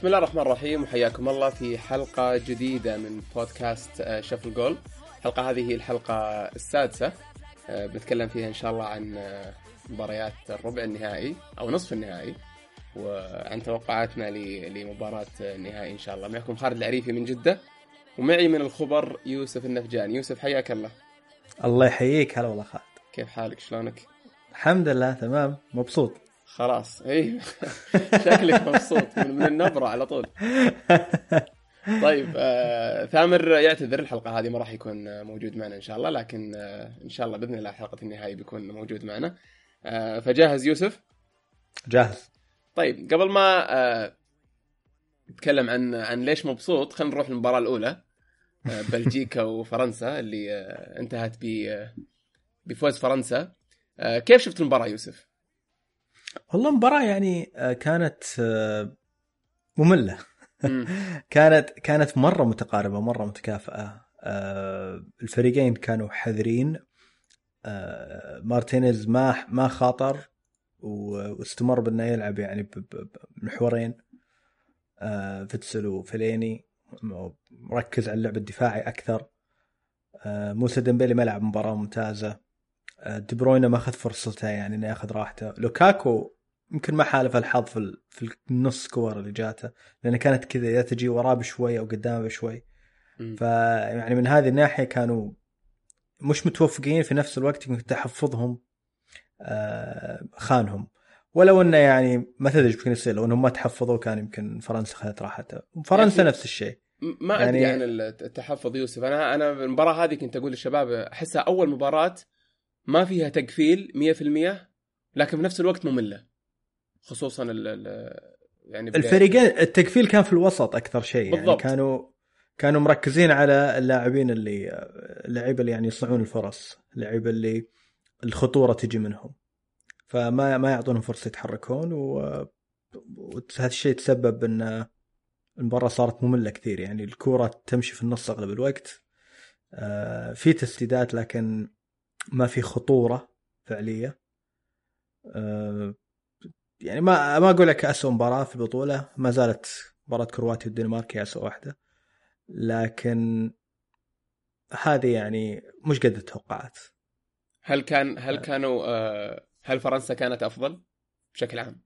بسم الله الرحمن الرحيم وحياكم الله في حلقة جديدة من بودكاست آه، شفل جول. الحلقة هذه هي الحلقة السادسة آه، بنتكلم فيها إن شاء الله عن آه، مباريات الربع النهائي أو نصف النهائي وعن توقعاتنا لمباراة النهائي إن شاء الله. معكم خالد العريفي من جدة ومعي من الخبر يوسف النفجاني يوسف حياك الله. الله يحييك. هلا والله خالد. كيف حالك؟ شلونك؟ الحمد لله تمام. مبسوط. خلاص. اي شكلك مبسوط. من, من النبرة على طول. طيب آه ثامر يعتذر الحلقة هذه ما راح يكون موجود معنا إن شاء الله لكن آه إن شاء الله بإذن الله حلقة النهائي بيكون موجود معنا. آه فجاهز يوسف؟ جاهز. طيب قبل ما آه نتكلم عن عن ليش مبسوط خلينا نروح للمباراة الأولى آه بلجيكا وفرنسا اللي آه انتهت ب آه بفوز فرنسا. آه كيف شفت المباراة يوسف؟ والله مباراة يعني آه، كانت آه، مملة. مم. كانت كانت مرة متقاربة مرة متكافئة. آه، الفريقين كانوا حذرين. مارتينيز ما ما خاطر واستمر بأنه يلعب يعني بمحورين فيتسل وفيليني. مركز على اللعب الدفاعي أكثر. موسى ديمبيلي ما لعب مباراة ممتازة. آه، دي بروينا ما أخذ فرصته يعني إنه يأخذ راحته. لوكاكو يمكن ما حالف الحظ في في النص كور اللي جاته لأن كانت كذا يا تجي وراه بشوي أو قدامه بشوي. فيعني من هذه الناحية كانوا مش متوفقين في نفس الوقت يمكن تحفظهم آه، خانهم. ولو إنه يعني ما تدري إيش ممكن يصير لو إنهم ما تحفظوا كان يمكن فرنسا خذت راحتها فرنسا يعني- نفس الشيء. ما أدري يعني- عن التحفظ يوسف. أنا أنا المباراة هذه كنت أقول للشباب أحسها أول مباراة ما فيها تقفيل 100% لكن في نفس الوقت مملة. خصوصا ال ال يعني الفريقين التقفيل كان في الوسط أكثر شيء يعني بالضبط. كانوا كانوا مركزين على اللاعبين اللي اللعيبة اللي يعني يصنعون الفرص اللعيبة اللي الخطورة تجي منهم. فما ما يعطونهم فرصة يتحركون وهذا الشيء تسبب إن المباراة صارت مملة كثير. يعني الكوره تمشي في النص أغلب الوقت. آه، في تسديدات لكن ما في خطورة فعلية. آه، يعني ما ما أقول لك اسوء مباراة في البطوله ما زالت مباراة كرواتيا والدنمارك هي اسوء واحدة. لكن هذه يعني مش قد التوقعات. هل كان هل كانوا آه، هل فرنسا كانت أفضل بشكل عام؟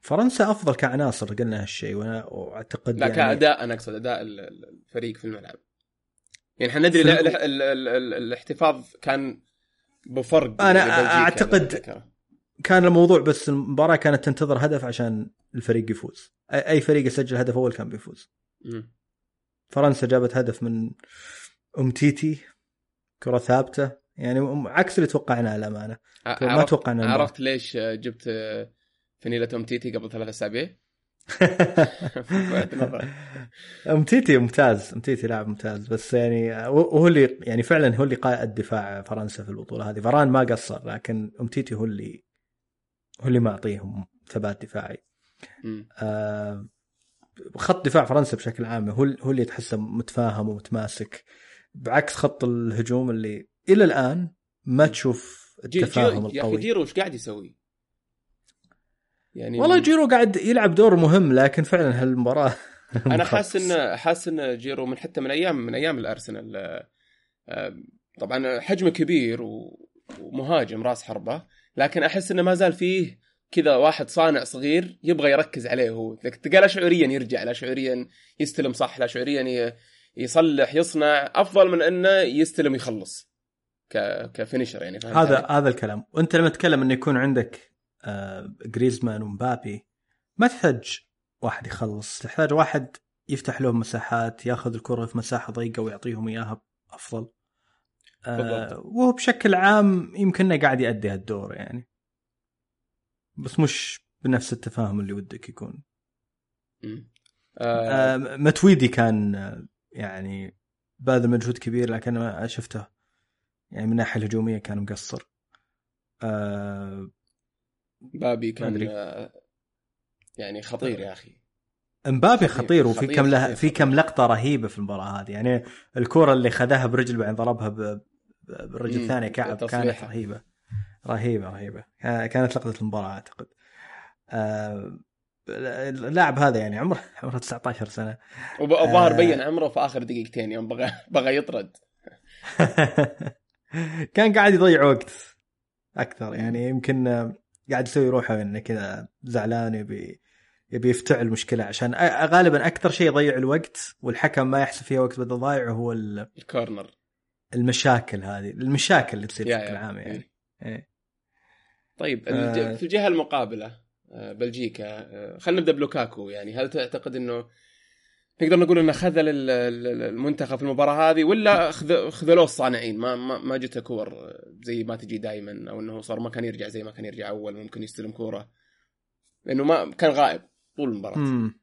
فرنسا أفضل كعناصر قلنا هالشيء وأنا واعتقد لا يعني كأداء أنا أقصد أداء ال- ال- الفريق في الملعب. يعني إحنا ندري في ال- ال- ال- ال- الاحتفاظ كان بفرق إذا أتذكر. كان الموضوع بس المباراة كانت تنتظر هدف عشان الفريق يفوز اي فريق يسجل هدف أول كان بيفوز مم. فرنسا جابت هدف من أم تيتي كرة ثابتة يعني م- عكس اللي توقعناه الامانه ما توقعنا. عرفت ليش جبت فنيلة أومتيتي قبل ثلاث أسابيع؟ بعد نظر. أومتيتي ممتاز أومتيتي لاعب ممتاز بس يعني وهو اللي يعني فعلا هو اللي قائد دفاع فرنسا في البطولة هذه فران ما قصر لكن أومتيتي هو اللي هو اللي معطيهم ثبات دفاعي. آه، خط دفاع فرنسا بشكل عام هو هو اللي تحسه متفاهم ومتماسك بعكس خط الهجوم اللي إلى الآن ما تشوف التفاهم جيرو يا أخي القوي جيرو وش قاعد يسوي؟ يعني والله جيرو قاعد يلعب دور مهم لكن فعلا هالمباراة أنا حاسس ان حاسس ان جيرو من حتى من أيام من أيام الأرسنال آه، آه، طبعا حجمه كبير ومهاجم راس حربة لكن أحس إنه ما زال فيه كذا واحد صانع صغير يبغى يركز عليه هو. تلقى لا شعوريا يرجع لا شعوريا يستلم صح لا شعوريا يصلح يصنع أفضل من إنه يستلم يخلص كفينشر يعني هذا؟ هذا الكلام. وأنت لما تتكلم إنه يكون عندك جريزمان ومبابي ما تحتاج واحد يخلص. تحتاج واحد يفتح لهم مساحات ياخذ الكرة في مساحة ضيقة ويعطيهم إياها أفضل. آه،. وهو بشكل عام يمكن قاعد يؤدي هالدور يعني. بس مش بنفس التفاهم اللي ودك يكون. آه، آه، متويدي كان آه، يعني باذل مجهود كبير لكن ما شفته يعني من الناحيه الهجومية كان مقصر. آه، بابي كان. آه، يعني خطير يا أخي امبابي خطير، وفي خطير، كم له في. كم لقطة رهيبة في المباراة هذه يعني الكرة اللي خذاها برجل بعدين ضربها بالرجل الثاني كعب كانت. رهيبة رهيبة رهيبة كانت لقطة المباراة أعتقد آه اللاعب هذا يعني عمره عمره 19 سنة والظاهر آه. بين عمره في آخر دقيقتين يوم بغى بغى يطرد كان قاعد يضيع وقت أكثر يعني يمكن قاعد يسوي روحه إنه كذا زعلان يبي يبي يفتعل مشكله عشان غالبا أكثر شيء يضيع الوقت والحكم ما يحسب فيها وقت بدل ضايع هو ال- الكورنر المشاكل هذه المشاكل اللي تصير بشكل. عام يعني إيه. إيه. طيب آه. في الجهة المقابلة آه، بلجيكا آه، خلينا نبدأ بلوكاكو يعني هل تعتقد إنه نقدر نقول إنه خذل ال- ال- المنتخب في المباراة هذه ولا خذ- خذلوه الصانعين. ما ما, جته كور زي ما تجي دائما أو إنه صار ما كان يرجع زي ما كان يرجع أول ممكن يستلم كورة. لأنه ما كان غائب طول المباراة. مم.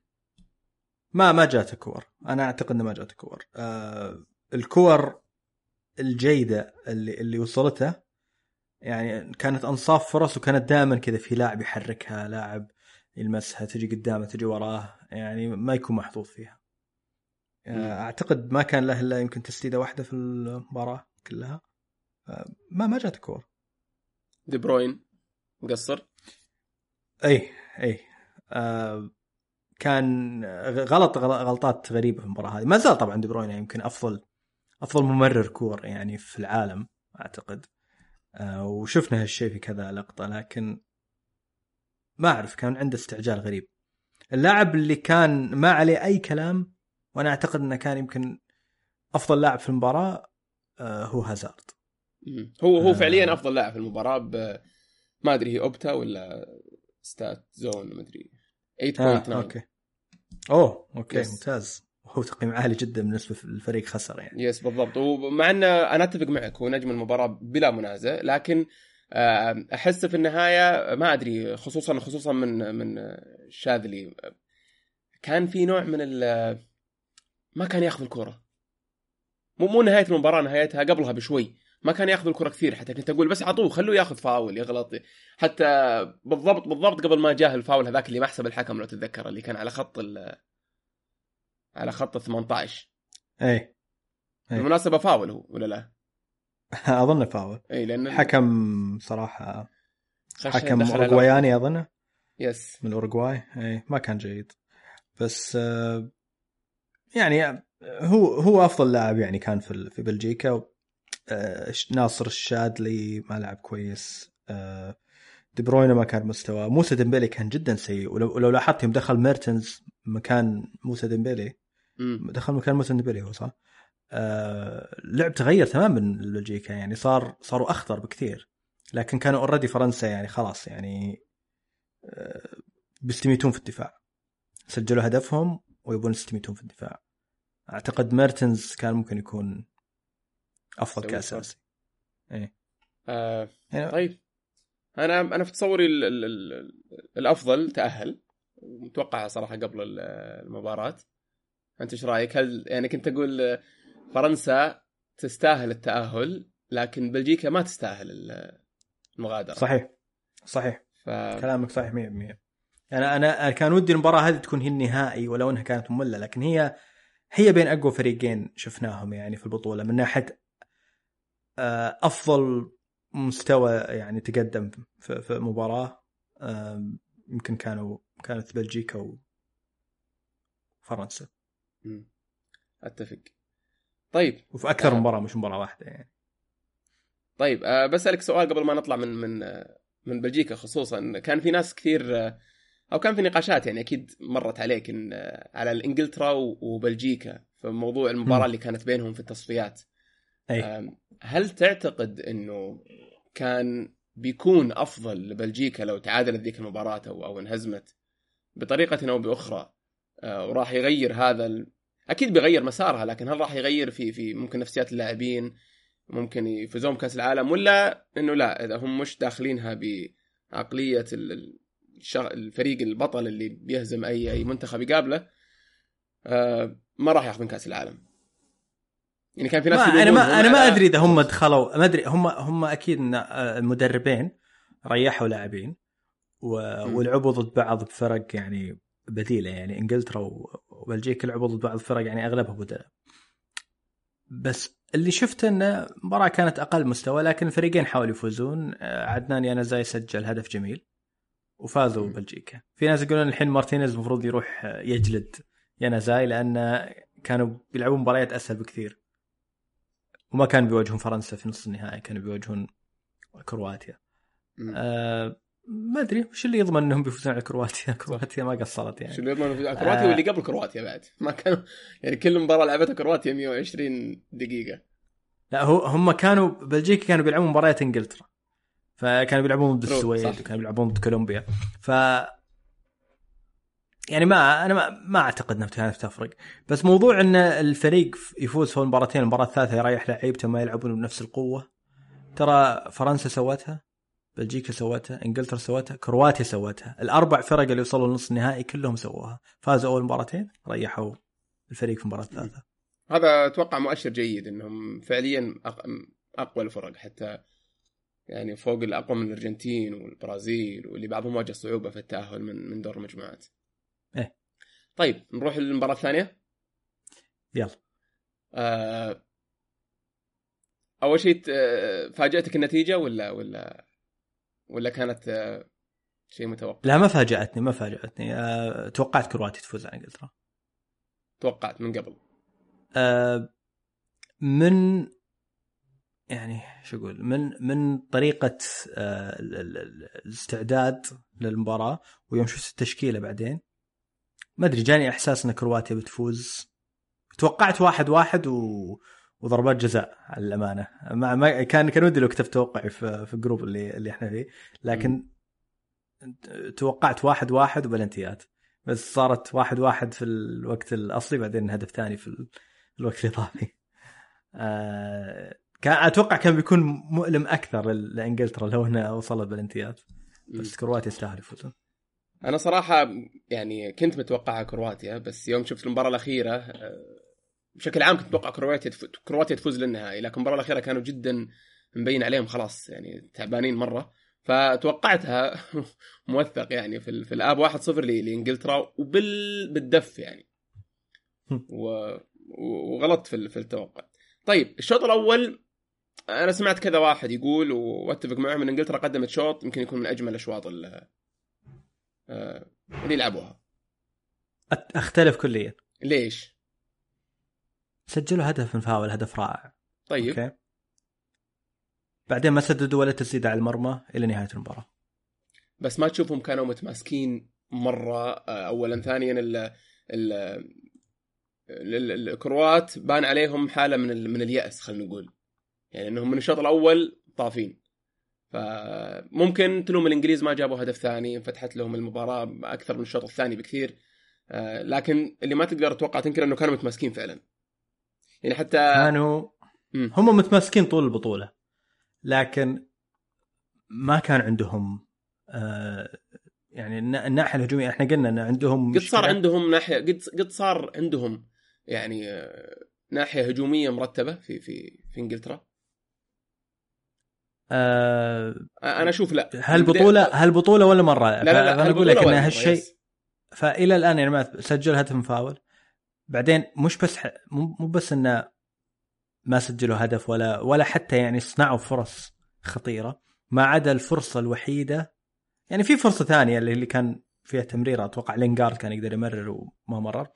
ما ما جاته كور. أنا أعتقد إنه ما جاته كور. آه الكور الجيدة اللي اللي وصلته يعني كانت أنصاف فرص وكانت دائما كذا في لاعب يحركها لاعب يلمسها تجي قدامه تجي وراه يعني ما يكون محظوظ فيها. أعتقد ما كان له إلا يمكن تسديدة واحدة في المباراة كلها. آه، ما ما جاته كور. دي بروين. مقصر اي اي آه كان غلط غل- غلطات غريبة في المباراة هذه. ما زال طبعا دي بروين يمكن أفضل أفضل ممرر كور يعني في العالم أعتقد. آه وشفنا هالشيء في كذا لقطة لكن ما أعرف كان عنده استعجال غريب. اللاعب اللي كان ما عليه أي كلام وأنا أعتقد إنه كان يمكن أفضل لاعب في المباراة آه هو هازارد. هو هو آه. فعليا أفضل لاعب في المباراة ب ما أدري هي أوبتا ولا ستات زون ما أدري. 8.9 آه أوكي. أوه أوكي يس. ممتاز. هو تقييم عالي جدا بالنسبة للفريق خسر يعني. yes بالضبط. ومع ان أنا أتفق معك هو نجم المباراة بلا منازع لكن آه، أحس في النهاية ما أدري خصوصا خصوصا من من شاذلي كان في نوع من ال ما كان ياخذ الكرة. مو مو نهاية المباراة نهايتها قبلها بشوي. ما كان ياخذ الكرة كثير حتى. كنت أقول بس عطوه خلوه ياخذ فاول يغلط. حتى بالضبط بالضبط قبل ما جاه الفاول هذاك اللي ما حسب الحكم لو تتذكر اللي كان على خط ال على خط ال 18 اي. بالمناسبة فاول هو ولا لا؟ أظن فاول. اي لأن حكم صراحة خش- حكم اورجواياني أظنه. yes. من الاورجواي اي ما كان جيد. بس آه، يعني هو هو أفضل لاعب يعني كان في في بلجيكا آه، ناصر الشادلي ما لعب كويس آه، دي بروينا ما كان مستوى موسى ديمبيلي كان جدا سيء ولو, لاحظت يوم دخل ميرتنز مكان موسى ديمبيلي مم. دخل مكان موسى ديمبيلي هو صح؟ آه لعب تغير تماما من بلجيكا يعني صار صاروا أخطر بكثير لكن كانوا already فرنسا يعني خلاص يعني آه بيستميتون في الدفاع سجلوا هدفهم ويبون يستميتون في الدفاع. أعتقد ميرتنز كان ممكن يكون أفضل كاساسي آه يعني طيب. أنا أنا في تصوري ال ال ال الأفضل تأهل. متوقع صراحة قبل ال- المباراة. أنت إيش رأيك؟ هل يعني كنت أقول فرنسا تستاهل التأهل لكن بلجيكا ما تستاهل ال- المغادرة؟ صحيح. صحيح. ف... كلامك صحيح 100% أنا أنا أنا كان ودي المباراة هذه تكون هي النهائي ولو إنها كانت مملة لكن هي هي بين أقوى فريقين شفناهم يعني في البطولة من ناحية آه، أفضل مستوى يعني تقدم في, مباراة يمكن كانوا كانت بلجيكا وفرنسا. أتفق طيب وفي أكثر آه. مباراة مش مباراة واحدة يعني طيب أه بسألك سؤال قبل ما نطلع من من آه، من بلجيكا خصوصا كان في ناس كثير آه، أو كان في نقاشات يعني أكيد مرت عليك إن على الانجلترا و- وبلجيكا في موضوع المباراة مم. اللي كانت بينهم في التصفيات آم، هل تعتقد إنه كان بيكون أفضل لبلجيكا لو تعادلت ذيك المباراة أو أو انهزمت بطريقة أو بأخرى آه، وراح يغير هذا ال... أكيد بيغير مسارها لكن هل راح يغير في في ممكن نفسيات اللاعبين ممكن يفوزون بكأس العالم ولا إنه لا إذا هم مش داخلينها بعقلية ال-. الفريق البطل اللي بيهزم أي أي منتخب يقابله آه، ما راح ياخذون كأس العالم. يعني كان في ناس ما أنا ما أنا ما أدري إذا هم دخلوا ما أدري هم هم أكيد آه، المدربين ريحوا لاعبين. ولعبوا ضد بعض بفرق يعني بديلة. يعني إنجلترا وبلجيكا لعبوا ضد بعض الفرق يعني أغلبها بدلاء بس اللي شفته انه المباراه كانت أقل مستوى لكن الفريقين حاولوا يفوزون. آه، عدنان يانزاي سجل هدف جميل. وفازوا. بلجيكا. في ناس يقولون الحين مارتينيز المفروض يروح يجلد ينازاي لأن كانوا بيلعبون مباريات أسهل بكثير. وما كانوا بيواجهون فرنسا في نصف النهائي كانوا بيواجهون كرواتيا. آه ما أدري وش اللي يضمن إنهم بيفوزون على كرواتيا؟ كرواتيا ما قصرت شو يعني اللي يضمن في كرواتيا؟ آه. واللي قبل كرواتيا بعد. ما كانوا يعني كل مباراة لعبتها كرواتيا 120 دقيقة. لا هو هم كانوا بلجيكا كانوا بيلعبون مباريات إنجلترا. فكانوا بيلعبون ضد السويد. وكانوا بيلعبون ضد كولومبيا. ف يعني ما أنا ما, ما أعتقد إنها كانت تفرق. بس موضوع إن الفريق يفوز في المباراتين المباراه الثالثه يريح لعيبته ما يلعبون بنفس القوة. ترى فرنسا سوتها بلجيكا سوتها إنجلترا سوتها كرواتيا سوتها. الأربع فرق اللي وصلوا لنص النهائي كلهم سووها. فازوا أول مباراتين ريحوا الفريق في المباراه الثالثه هذا أتوقع مؤشر جيد إنهم فعليا أق- أقوى الفرق حتى يعني فوق الأقوى من الأرجنتين والبرازيل واللي بعضهم واجه صعوبة في التأهل من من دور المجموعات. إيه. طيب نروح للمباراة الثانية. يلا آه أول شيء آه، فاجأتك النتيجة ولا ولا ولا كانت آه، شيء متوقع؟ لا ما فاجأتني ما فاجأتني أه توقعت كرواتيا تفوز على إنجلترا توقعت من قبل. أه من يعني شو أقول من من طريقة ال- الاستعداد للمباراة ويوم شفت التشكيلة بعدين ما أدري جاني إحساس إن كرواتيا بتفوز. توقعت واحد واحد و... وضربات جزاء على الأمانة. ما, ما كان كان ودي لو كتبت توقعي في في الجروب اللي اللي إحنا فيه لكن توقعت واحد واحد وبلنتيات. بس صارت واحد واحد في الوقت الأصلي بعدين هدف ثاني في ال- الوقت الاضافي آه كان أتوقع كان بيكون مؤلم أكثر لإنجلترا لو انها وصلت بلنتيات بس كرواتيا يستاهل يفوزون. أنا صراحة يعني كنت متوقعها كرواتيا بس يوم شفت المباراة الأخيرة آه، بشكل عام كنت متوقع كرواتيا. كرواتيا تفوز للنهائي لكن المباراة الأخيرة كانوا جدا مبين عليهم خلاص يعني تعبانين مرة. فتوقعتها موثق يعني في. في الآب 1-0 ل- لإنجلترا وبال بالدف يعني. و... وغلطت في التوقع. طيب الشوط الأول أنا سمعت كذا واحد يقول وأتفق معهم ان إنجلترا قدمت شوط يمكن يكون من أجمل اشواط ال- آه، اللي لعبوها. أت- أختلف كليا. ليش؟ سجلوا هدف من فاول هدف رائع. طيب. أوكي. بعدين ما سددوا ولا تسديده على المرمى إلى نهاية المباراة. بس ما تشوفهم كانوا متماسكين مرة آه، اولا. ثانيا ال ال ال- ال- الكروات بان عليهم حالة من من اليأس خلينا نقول. يعني إنهم من الشوط الأول طافين. فممكن تلوم الإنجليز ما جابوا هدف ثاني انفتحت لهم المباراة أكثر من الشوط الثاني بكثير. آه، لكن اللي ما تقدر تتوقع تنكر إنه كانوا متماسكين فعلا. يعني حتى كانوا. هم متماسكين طول البطولة لكن ما كان عندهم آه يعني النا- الناحية الهجومية. إحنا قلنا إن عندهم قد صار. عندهم ناحية قد قد صار عندهم يعني آه، ناحية هجومية مرتبة في في في إنجلترا. آه أنا أشوف لا. هالبطوله هالبطوله ولا مرة؟ لا لا لا أنا أقول لك ان هالشيء. فإلى الآن يعني ما سجل هدف من فاول بعدين مش بس ح... مو بس انه ما سجلوا هدف ولا ولا حتى يعني صنعوا فرص خطيرة. ما عدا الفرصة الوحيدة يعني في فرصة ثانية اللي اللي كان فيها تمريره أتوقع لينجارد كان يقدر يمرر وما مرر.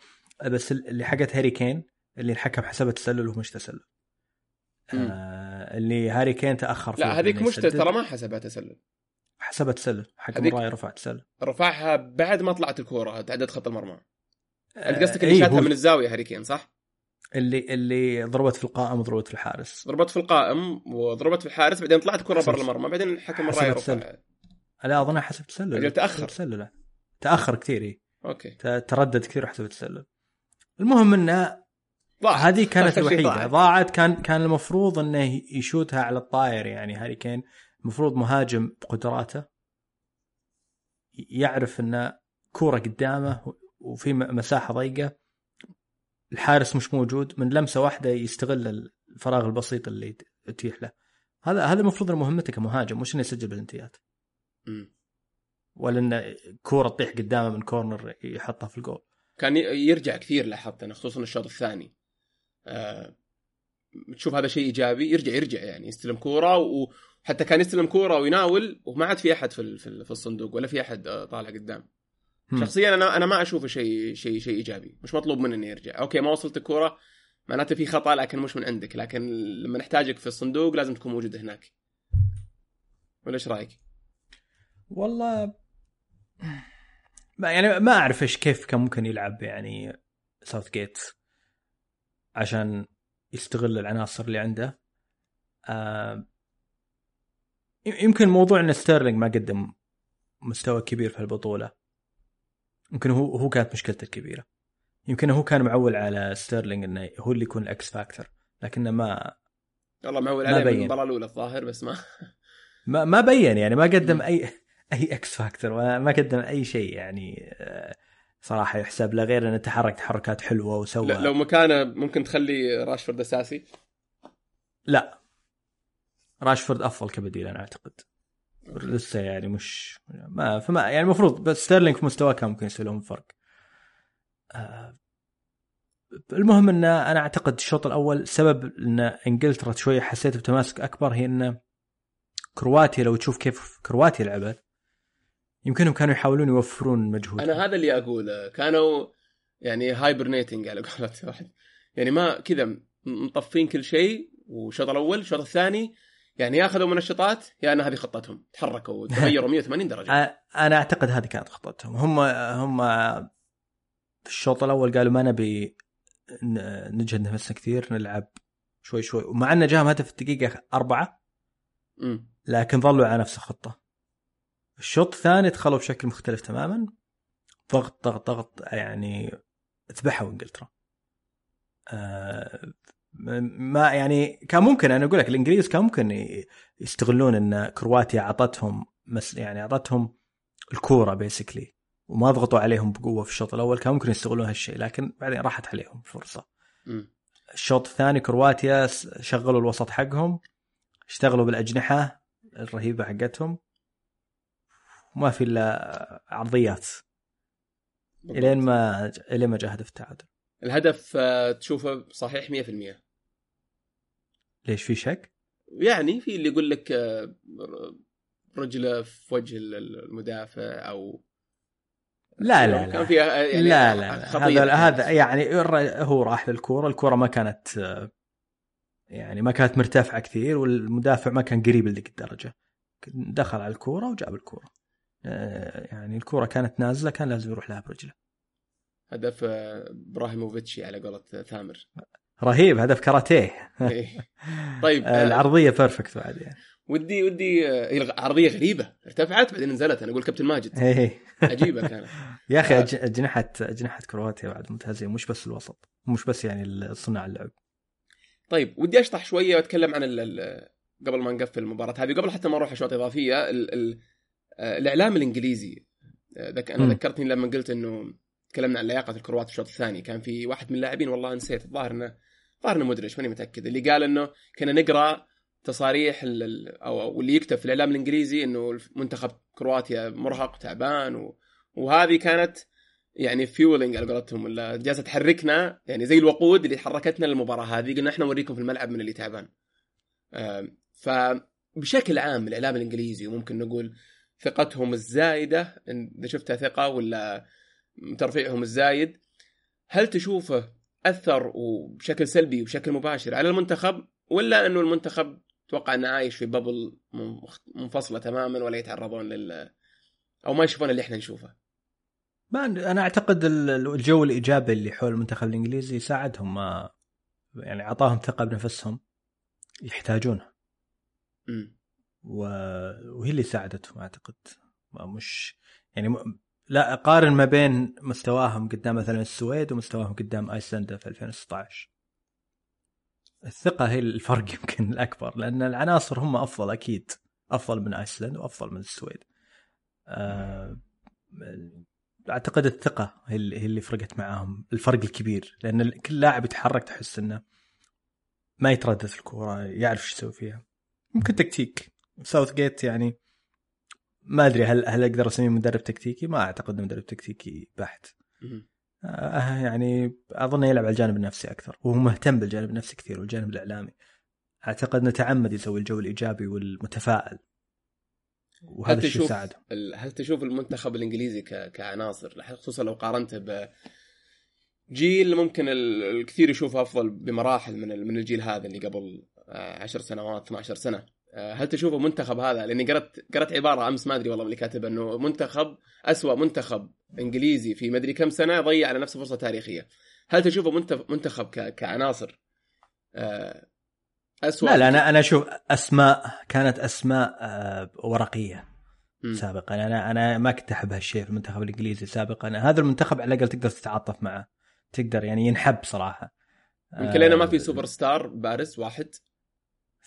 بس اللي حقت هاري كين اللي الحكم حسبها تسلل وهو مش تسلل. آه اللي هاري كين تأخر فيها لا هذيك إنه مش. ترى ما حسبها تسلل. حسبها تسلل. حكم هذيك- الراي رفع تسلل. رفعها بعد ما طلعت الكورة تعدت خط المرمى. انت آه، قصدك اللي إيه، شاتها من الزاوية هاري كين صح؟ اللي اللي ضربت في القائم وضربت في الحارس. ضربت في القائم وضربت في الحارس بعدين طلعت كره حسب- برا المرمى بعدين حكم حسب الراي التسلل. رفع لا اظنها حسب تسلل. حسب تسلل تأخر كثير إيه. okay. تردد كثير وحسب تسلل. المهم إنه ضاع هذه كانت الوحيدة. ضاعت. ضاعت كان كان المفروض إنه يشوتها على الطاير يعني. هاري كين المفروض مهاجم بقدراته يعرف إن كورة قدامه وفي مساحة ضيقة. الحارس مش موجود. من لمسة واحدة يستغل الفراغ البسيط اللي يتيح له. هذا هذا المفروض مهمته كمهاجم مش إنه يسجل بلنتيات. ولا انه كورة تطيح قدامه من corner يحطها في الجول. كان يرجع كثير لاحظت أنا خصوصا الشوط الثاني. تشوف هذا شيء إيجابي يرجع يرجع يعني يستلم كورة وحتى كان يستلم كورة ويناول وما عاد في أحد في في الصندوق ولا في أحد آه، طالع قدام. شخصيا أنا أنا ما أشوفه شيء شيء شيء إيجابي. مش مطلوب مني اني ارجع okay ما وصلت الكورة معناته في خطأ لكن مش من عندك. لكن لما نحتاجك في الصندوق لازم تكون موجود هناك. ولا إيش رأيك؟ والله ما يعني ما أعرف إيش كيف كان ممكن يلعب يعني ساوث جيت عشان يستغل العناصر اللي عنده. آه يمكن موضوع إن ستيرلينج ما قدم مستوى كبير في البطولة. يمكن هو هو كانت مشكلته الكبيره يمكن هو كان معول على ستيرلينج إنه هو اللي يكون ال X factor لكنه ما والله معول عليه من المباراة الأولى الظاهر بس ما ما ما بين يعني ما قدم اي أي X factor ما قدم أي شيء يعني آه، صراحة يحسب له غير إنه تحرك تحركات حلوة وسوى. لو مكانه ممكن تخلي راشفورد أساسي؟ لا. راشفورد أفضل كبديل أنا أعتقد. لسه يعني مش ما فما يعني المفروض بس ستيرلينج في مستواه كان ممكن يسوي لهم فرق. آه، المهم إن أنا أعتقد الشوط الأول سبب إن إنجلترا شوية حسيت بتماسك أكبر هي إن كرواتيا لو تشوف كيف كرواتيا لعبت يمكنهم كانوا يحاولون يوفرون مجهود. أنا هذا اللي أقوله. كانوا يعني hibernating على قولة واحد. يعني ما كذا مطفين كل شيء والشوط الأول الشوط الثاني يعني ياخذوا منشطات يا ان هذه خطتهم. تحركوا وتغيروا 180 درجة. أنا أعتقد هذه كانت خطتهم. هم هم في الشوط الأول قالوا ما نبي نجهد نفسنا كثير نلعب شوي شوي. ومع انه جاهم هدف الدقيقه أربعة م. لكن ظلوا على نفس الخطة. الشوط الثاني دخلوا بشكل مختلف تماما. ضغط ضغط ضغط يعني ذبحوا إنجلترا. آه ما يعني كان ممكن أنا أقول لك الإنجليز كان ممكن يستغلون إن كرواتيا أعطتهم مس يعني أعطتهم الكورة بيسكلي وما ضغطوا عليهم بقوة في الشوط الأول كان ممكن يستغلون هالشيء لكن بعدين راحت عليهم الفرصه م. الشوط الثاني كرواتيا شغلوا الوسط حقهم اشتغلوا بالأجنحة الرهيبة حقتهم. وما في إلا عرضيات. إلين ما إلين ما جاء هدف التعادل. الهدف آه، تشوفه صحيح 100% ليش في شك؟ يعني في اللي يقول لك آه، رجله في وجه المدافع أو لا لا لا. كان فيها يعني لا لا, هذا هذا يعني هو راح للكورة. الكورة ما كانت يعني ما كانت مرتفعة كثير والمدافع ما كان قريب لذيك الدرجة. دخل على الكورة وجاب الكورة. آه، يعني الكوره كانت نازلة كان لازم يروح لها برجله. هدف ابراهيموفيتشي على قولة ثامر. رهيب هدف كاراتيه. إيه. طيب العرضية بيرفكت بعد يعني. ودي ودي هي عرضية غريبة. ارتفعت بعدين نزلت. أنا أقول كابتن ماجد. إيه عجيبة كانت. يا أخي أجنحة أجنحة كرواتيا بعد ممتازين مش بس الوسط مش بس يعني صناع اللعب. طيب ودي أشطح شوية وأتكلم عن قبل ما نقفل المباراة هذه. قبل حتى ما نروح اشواط إضافية ال ال الإعلام الإنجليزي. ذك أنا ذكرتني لما قلت إنه تكلمنا عن لياقة الكروات الشوط الثاني. كان في واحد من اللاعبين والله نسيت الظاهر انه الظاهر إنه مدرج ماني متأكد. اللي قال إنه كنا نقرأ تصاريح أو واللي يكتب في الإعلام الإنجليزي إنه منتخب كرواتيا مرهق تعبان و... وهذه كانت يعني فيولينج على قولتهم ولا جالسة تحركنا يعني زي الوقود اللي حركتنا للمباراة هذه قلنا إحنا نوريكم في الملعب من اللي تعبان. فبشكل عام الإعلام الإنجليزي وممكن نقول ثقتهم الزايدة إذا شفتها ثقة ولا ترفيعهم الزايد هل تشوفه أثر وبشكل سلبي وبشكل مباشر على المنتخب ولا إنه المنتخب أتوقع إنه عايش في بابل منفصلة تماما ولا يتعرضون لل أو ما يشوفون اللي إحنا نشوفه؟ ما أنا أعتقد الجو الإيجابي اللي حول المنتخب الإنجليزي ساعدهم ما يعني أعطاهم ثقة بنفسهم يحتاجونها و... وهي اللي ساعدتهم أعتقد. مش يعني. لا قارن ما بين مستواهم قدام مثلا السويد ومستواهم قدام أيسلندا في 2016 الثقة هي الفرق يمكن الأكبر لأن العناصر هم أفضل أكيد أفضل من ايسلند وأفضل من السويد. أه أعتقد الثقة هي اللي فرقت معاهم الفرق الكبير لأن كل لاعب يتحرك تحس أنه ما يتردد في الكورة يعرف إيش يسوي فيها. ممكن تكتيك. ساوث جيت يعني ما أدري هل هل أقدر أسميه مدرب تكتيكي؟ ما أعتقد إنه مدرب تكتيكي بحت. آه يعني أظن يلعب على الجانب النفسي أكثر وهو مهتم بالجانب النفسي كثير والجانب الإعلامي. أعتقد إنه تعمد يسوي الجو الإيجابي والمتفائل. وهذا الشيء ساعده هل تشوف المنتخب الإنجليزي ك... كعناصر خصوصا لو قارنته ب جيل ممكن الكثير يشوفه أفضل بمراحل من من الجيل هذا اللي قبل 10 سنوات 12 سنة. آه، هل تشوفه منتخب هذا؟ لأني قرأت قرأت عبارة أمس ما أدري والله اللي كاتب إنه منتخب أسوأ منتخب إنجليزي في مدري كم سنة ضيع على نفسه فرصة تاريخية. هل تشوفه منتخب كعناصر؟ آه، أسوأ لا لا أنا أنا أشوف أسماء كانت أسماء آه، ورقية سابقا. أنا أنا ما كنت أحب هالشيء في المنتخب الإنجليزي سابقا. هذا المنتخب على الأقل تقدر تتعاطف معه تقدر يعني ينحب صراحة. يمكن لأنه ما في سوبر ستار بارز واحد.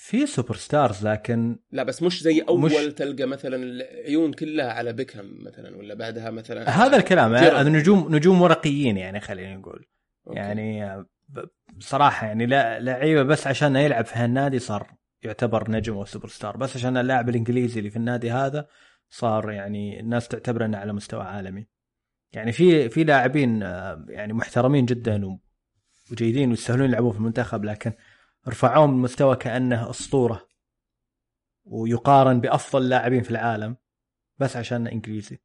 في superstars لكن لا بس مش زي أول مش... تلقى مثلا العيون كلها على بيكهام مثلا ولا بعدها مثلا هذا الكلام هذا نجوم نجوم ورقيين يعني خلينا نقول. أوكي. يعني بصراحه يعني لا لعيبه بس عشان يلعب في هالنادي صار يعتبر نجم وسوبر ستار بس عشان اللاعب الإنجليزي اللي في النادي هذا صار يعني الناس تعتبره إنه على مستوى عالمي. يعني في في لاعبين آه، يعني محترمين جدا وجيدين ويستاهلون يلعبون في المنتخب لكن رفعوه من مستوى كأنه أسطورة ويقارن بأفضل لاعبين في العالم بس عشان إنجليزي.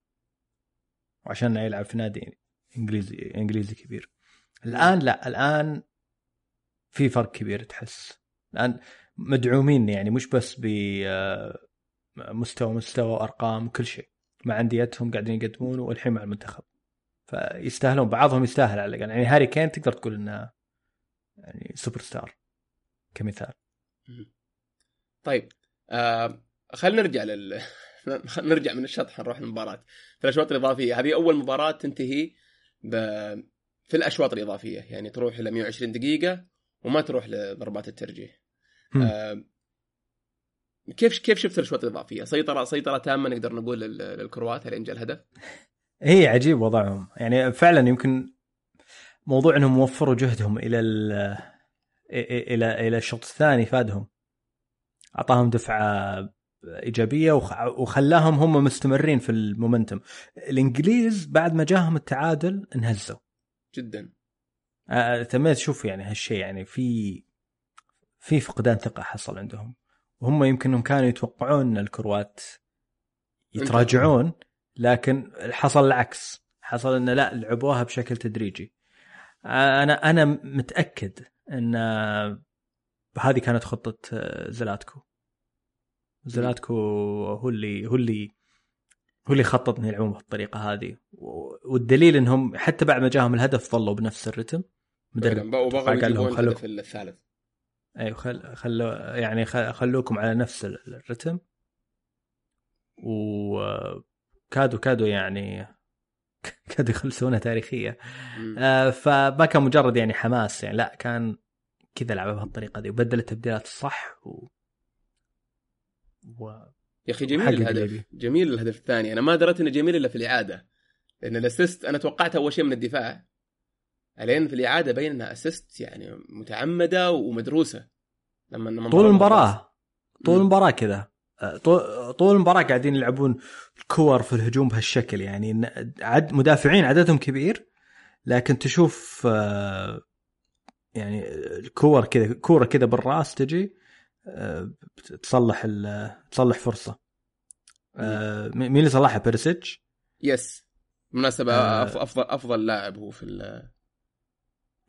وعشان يلعب في نادي إنجليزي إنجليزي كبير. الآن لا الآن في فرق كبير تحس. الآن مدعومين يعني مش بس ب مستوى مستوى وأرقام كل شيء. مع أنديتهم قاعدين يقدمون والحين مع المنتخب. فيستاهلون بعضهم يستاهل على الأقل. يعني هاري كين تقدر تقول إنه يعني سوبر ستار. كمثال. طيب آه خلينا نرجع لل نرجع من الشطح نروح للمباراة. في الأشواط الإضافية هذه أول مباراة تنتهي ب... في الأشواط الإضافية يعني تروح إلى 120 دقيقة وما تروح لضربات الترجيح. آه كيف كيف شفت الأشواط الإضافية؟ سيطرة سيطرة تامة نقدر نقول للكروات لين جاء الهدف؟ هي عجيب وضعهم. يعني فعلا يمكن موضوع إنهم وفروا جهدهم إلى إلى إلى الشوط الثاني فادهم اعطاهم دفعه ايجابيه وخلاهم هم مستمرين في المومنتم الانجليز بعد ما جاهم التعادل انهزوا جدا تميت شوف يعني هالشيء يعني في في فقدان ثقه حصل عندهم وهم يمكن كانوا يتوقعون ان الكروات يتراجعون لكن حصل العكس حصل انه لا لعبوها بشكل تدريجي أنا أنا متاكد إن هذه كانت خطة زلاتكو. زلاتكو هو اللي هو اللي هو اللي خطط إنه يلعبون بالطريقة هذه. والدليل إنهم حتى بعد ما جاهم الهدف ظلوا بنفس الرتم. مدرب قال لهم خلوا الثالث. أيوه خل خلو يعني خلوكم على نفس الرتم. وكادوا كادوا يعني كادوا يخلصونها تاريخية. آه فما كان مجرد يعني حماس يعني لا كان كذا لعبها بهالطريقة دي وبدل التبديلات الصح و, و... يا أخي جميل الهدف. جميل الهدف الثاني. أنا ما دريت إنه جميل إلا في الإعادة لأن ال assist أنا توقعت أول شيء من الدفاع إلين في الإعادة بين إنها assist يعني متعمدة ومدروسة. لما طول المباراة. طول المباراة كذا. طول المباراة قاعدين يلعبون الكور في الهجوم بهالشكل يعني عد مدافعين عددهم كبير لكن تشوف آه، يعني الكور كذا كورة كذا بالراس تجي آه، تصلح تصلح فرصة. آه، مين اللي صلحها؟ بيرسيتش؟ يس. بالمناسبة أفضل أفضل لاعب هو في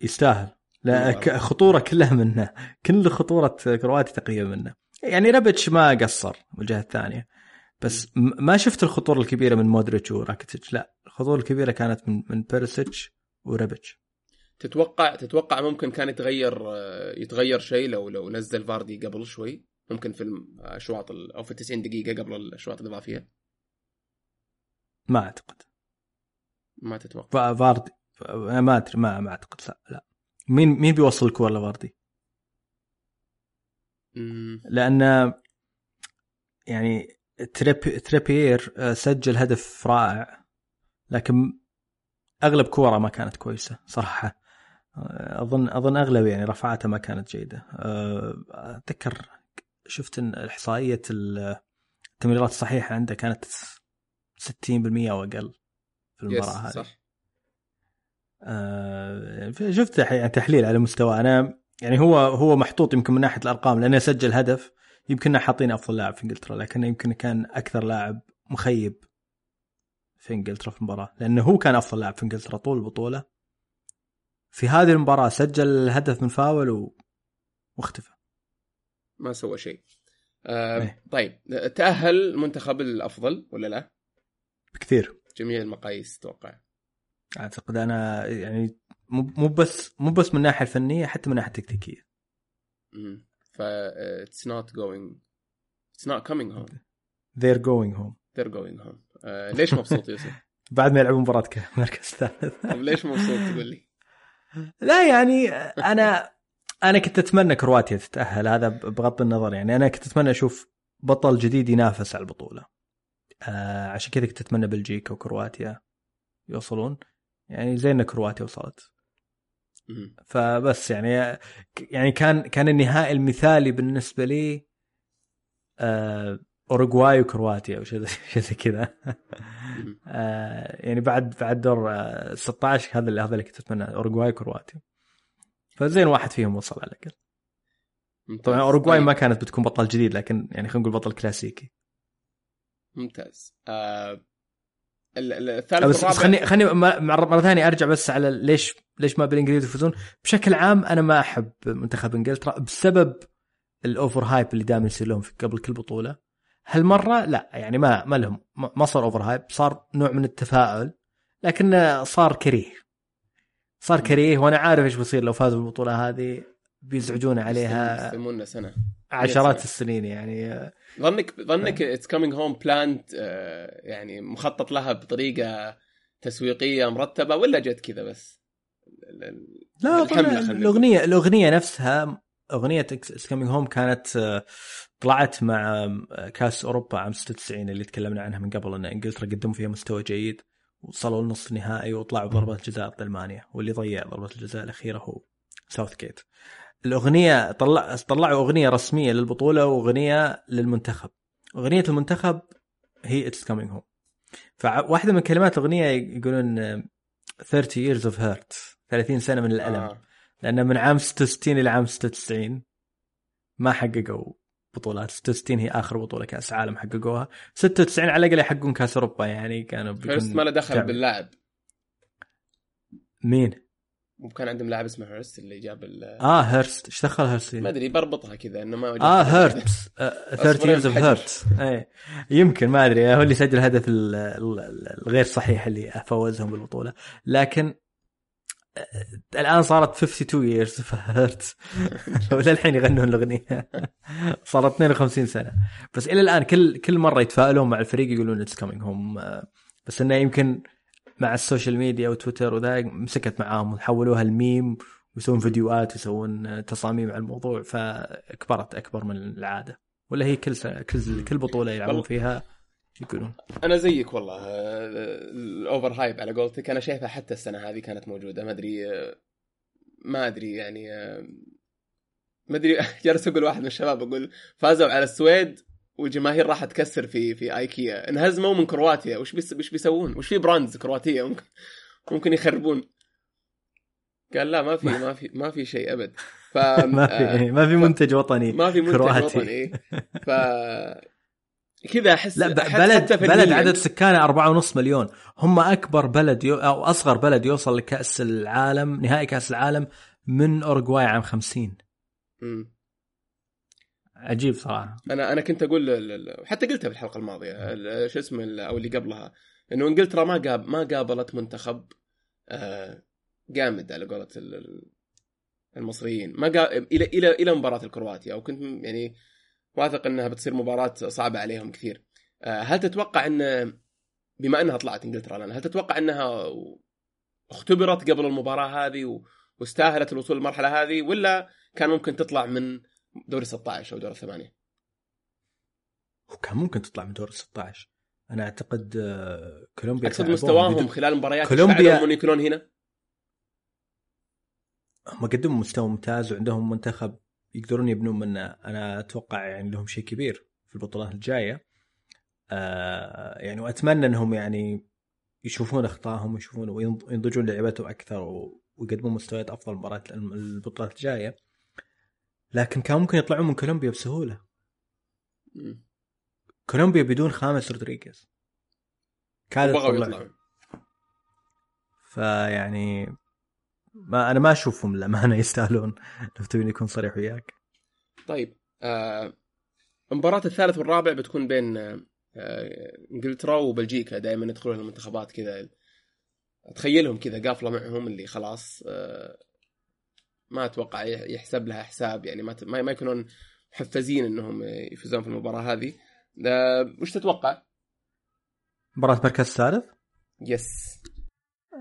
يستاهل. لا خطورة كلها منه. كل خطورة كرواتي تقريبا منه. يعني ريبتش ما قصر من الجهه الثانية. بس ما شفت الخطورة الكبيرة من مودريتش وراكيتش لا الخطورة الكبيرة كانت من من بيرسيتش وريبتش تتوقع تتوقع ممكن كان يتغير يتغير شيء لو لو نزل فاردي قبل شوي؟ ممكن في الاشواط أو في 90 دقيقة قبل الأشواط الإضافية؟ ما أعتقد. ما تتوقع. فاردي ما أدري ما ما أعتقد. لا لا. مين مين بيوصل الكور لفاردي؟ لأن يعني تريب تريبير آه، سجل هدف رائع لكن أغلب كورة ما كانت كويسة صراحة. آه، اظن أظن أغلب يعني رفعاته ما كانت جيدة. آه، أتذكر شفت إن إحصائية التمريرات الصحيحة عنده كانت 60% أو أقل في المباراة هذه. صح. آه شفت يعني تحليل على مستوى. أنا يعني هو هو محطوط يمكن من ناحية الأرقام لأنه سجل هدف. يمكننا حاطين أفضل لاعب في إنجلترا لكنه يمكن كان أكثر لاعب مخيب في إنجلترا في المباراة لأنه هو كان أفضل لاعب في إنجلترا طول البطولة. في هذه المباراة سجل هدف من فاول و... واختفى. ما سوى شيء. آه أيه. طيب تأهل المنتخب الأفضل ولا لا؟ بكثير. جميع المقاييس أتوقع أعتقد أنا يعني مو بس مو بس من الناحيه الفنية حتى من الناحيه التكتيكية. امم ف it's not going it's not coming home they're going home. They're going home. آه ليش مبسوط يوسف؟ بعد ما يلعبون مباراة مركز ثالث. طيب ليش مبسوط تقول لي؟ لا يعني أنا أنا كنت أتمنى كرواتيا تتأهل. هذا بغض النظر يعني أنا كنت أتمنى أشوف بطل جديد ينافس على البطولة. آه عشان كذا كنت أتمنى بلجيكا وكرواتيا يوصلون. يعني زي إن كرواتيا وصلت. فبس يعني يعني كان كان النهائي المثالي بالنسبة لي آه أوروغواي وكرواتيا أو شيء زي كذا. آه يعني بعد بعد دور آه 16 هذا اللي هذا اللي كنت أتمنى أوروغواي وكرواتيا. فزين واحد فيهم وصل على الأقل. طبعا أوروغواي طيب. ما كانت بتكون بطل جديد لكن يعني خلينا نقول بطل كلاسيكي. ممتاز. آه الثالث بس, بس خليني خليني مره ثانية أرجع بس على ليش ليش ما بالانجليز يفوزون. بشكل عام أنا ما أحب منتخب إنجلترا بسبب ال overhype اللي دائما يصير لهم قبل كل بطولة. هالمرة لا يعني ما ما لهم ما صار overhype صار نوع من التفاؤل لكنه صار كريه. صار كريه وأنا عارف إيش بيصير لو فازوا بالبطولة هذه بيزعجون عليها. يستلمون سنه عشرات. السنين يعني ظنك ظنك it's coming home planned يعني مخطط لها بطريقة تسويقية مرتبة ولا جت كذا بس؟ لا الاغنيه الأغنية نفسها أغنية it's coming home كانت آه، طلعت مع آه، كاس أوروبا عام 96 اللي تكلمنا عنها من قبل إن إنجلترا قدموا فيها مستوى جيد وصلوا لنصف النهائي وطلعوا بضربه جزاء ضد المانيا واللي ضيع ضربة الجزاء الأخيرة هو ساوثجيت. الأغنية طلع طلعوا أغنية رسمية للبطولة وأغنية للمنتخب. أغنية المنتخب هي it's coming home. فواحدة من كلمات الأغنية يقولون 30 years of hurt 30 سنة من الألم آه. لأن من عام 66 إلى عام 96 ما حققوا بطولات 66 هي آخر بطولة كأس عالم حققوها 96 على الأقل يحققون كأس أوروبا يعني كانوا hurt ما له دخل باللاعب مين؟ مو كان عندهم لاعب اسمه هيرست اللي جاب ال آه هيرست. إيش دخل هيرست؟ ما أدري بربطها كذا إنه ما آه هيرست. 30 years of hurt اي يمكن ما أدري. هو اللي سجل الهدف الغير صحيح اللي فوزهم بالبطولة. لكن الآن صارت 52 years of hurt وللحين يغنون الأغنية. صارت 52 سنة. بس إلى الآن كل كل مرة يتفائلون مع الفريق يقولون it's coming home بس إنه يمكن مع ال social media وتويتر وذا مسكت معاهم وحولوها الميم ويسوون فيديوهات ويسوون تصاميم على الموضوع فكبرت أكبر من العادة. ولا هي كل سنة كل كل بطولة يلعبون فيها يقولون؟ أنا زيك والله ال overhype على قولتك. أنا شايفها حتى السنة هذه كانت موجودة. ما أدري ما أدري يعني ما أدري جالس أقول واحد من الشباب أقول فازوا على السويد والجماهير راح تكسر في في ايكيا انهزموا من كرواتيا. وش بيس وش بيسوون؟ وش في brands كرواتية؟ ممكن ممكن يخربون. قال لا ما في ما في ما في شيء أبد. ف ما في ما في منتج وطني ما في منتج كرواتي. وطني. ف كذا احس لا بلد بلد عدد سكانه 4.5 مليون. هم أكبر بلد يو أو أصغر بلد يوصل لكأس العالم نهائي كأس العالم من اورجواي عام 50 امم عجيب صراحة أنا أنا كنت أقول حتى قلتها في الحلقة الماضية شو اسمه أو اللي قبلها إنه انجلترا ما قاب ما قابلت منتخب آه، جامد على قولة المصريين ما. إلى إلى إلى مباراة الكرواتيا وكنت يعني واثق إنها بتصير مباراة صعبة عليهم كثير آه، هل تتوقع إن بما إنها طلعت إنجلترا لنا هل تتوقع إنها اختبرت قبل المباراة هذه واستاهلت الوصول للمرحلة هذه ولا كان ممكن تطلع من دوري 16 أو دوري الثمانيه وكان ممكن تطلع من دوري 16 أنا أعتقد آه، كولومبيا أقصد مستواهم خلال المباريات كولومبيا يكونون هنا؟ هم قدموا مستوى ممتاز وعندهم منتخب يقدرون يبنون منه. أنا أتوقع يعني لهم شيء كبير في البطولات الجاية. آه يعني وأتمنى إنهم يعني يشوفون أخطائهم ويشوفون وينضجون لعبتهم أكثر ويقدمون مستويات أفضل مباراة البطولات الجاية. لكن كان ممكن يطلعون من كولومبيا بسهولة. كولومبيا بدون خامس رودريغيز. كانت يطلعون. فيعني ما أنا ما أشوفهم للأمانة يستاهلون. لو تبيني يكون صريح وياك. طيب آه المباراة الثالث والرابع بتكون بين آه إنجلترا وبلجيكا. دائما يدخلون المنتخبات كذا. أتخيلهم كذا قافلة معهم اللي خلاص آه ما أتوقع يحسب لها حساب يعني ما ما يكونون محفزين إنهم يفوزون في المباراة هذه. وش تتوقع؟ مباراة مركز ثالث؟ يس.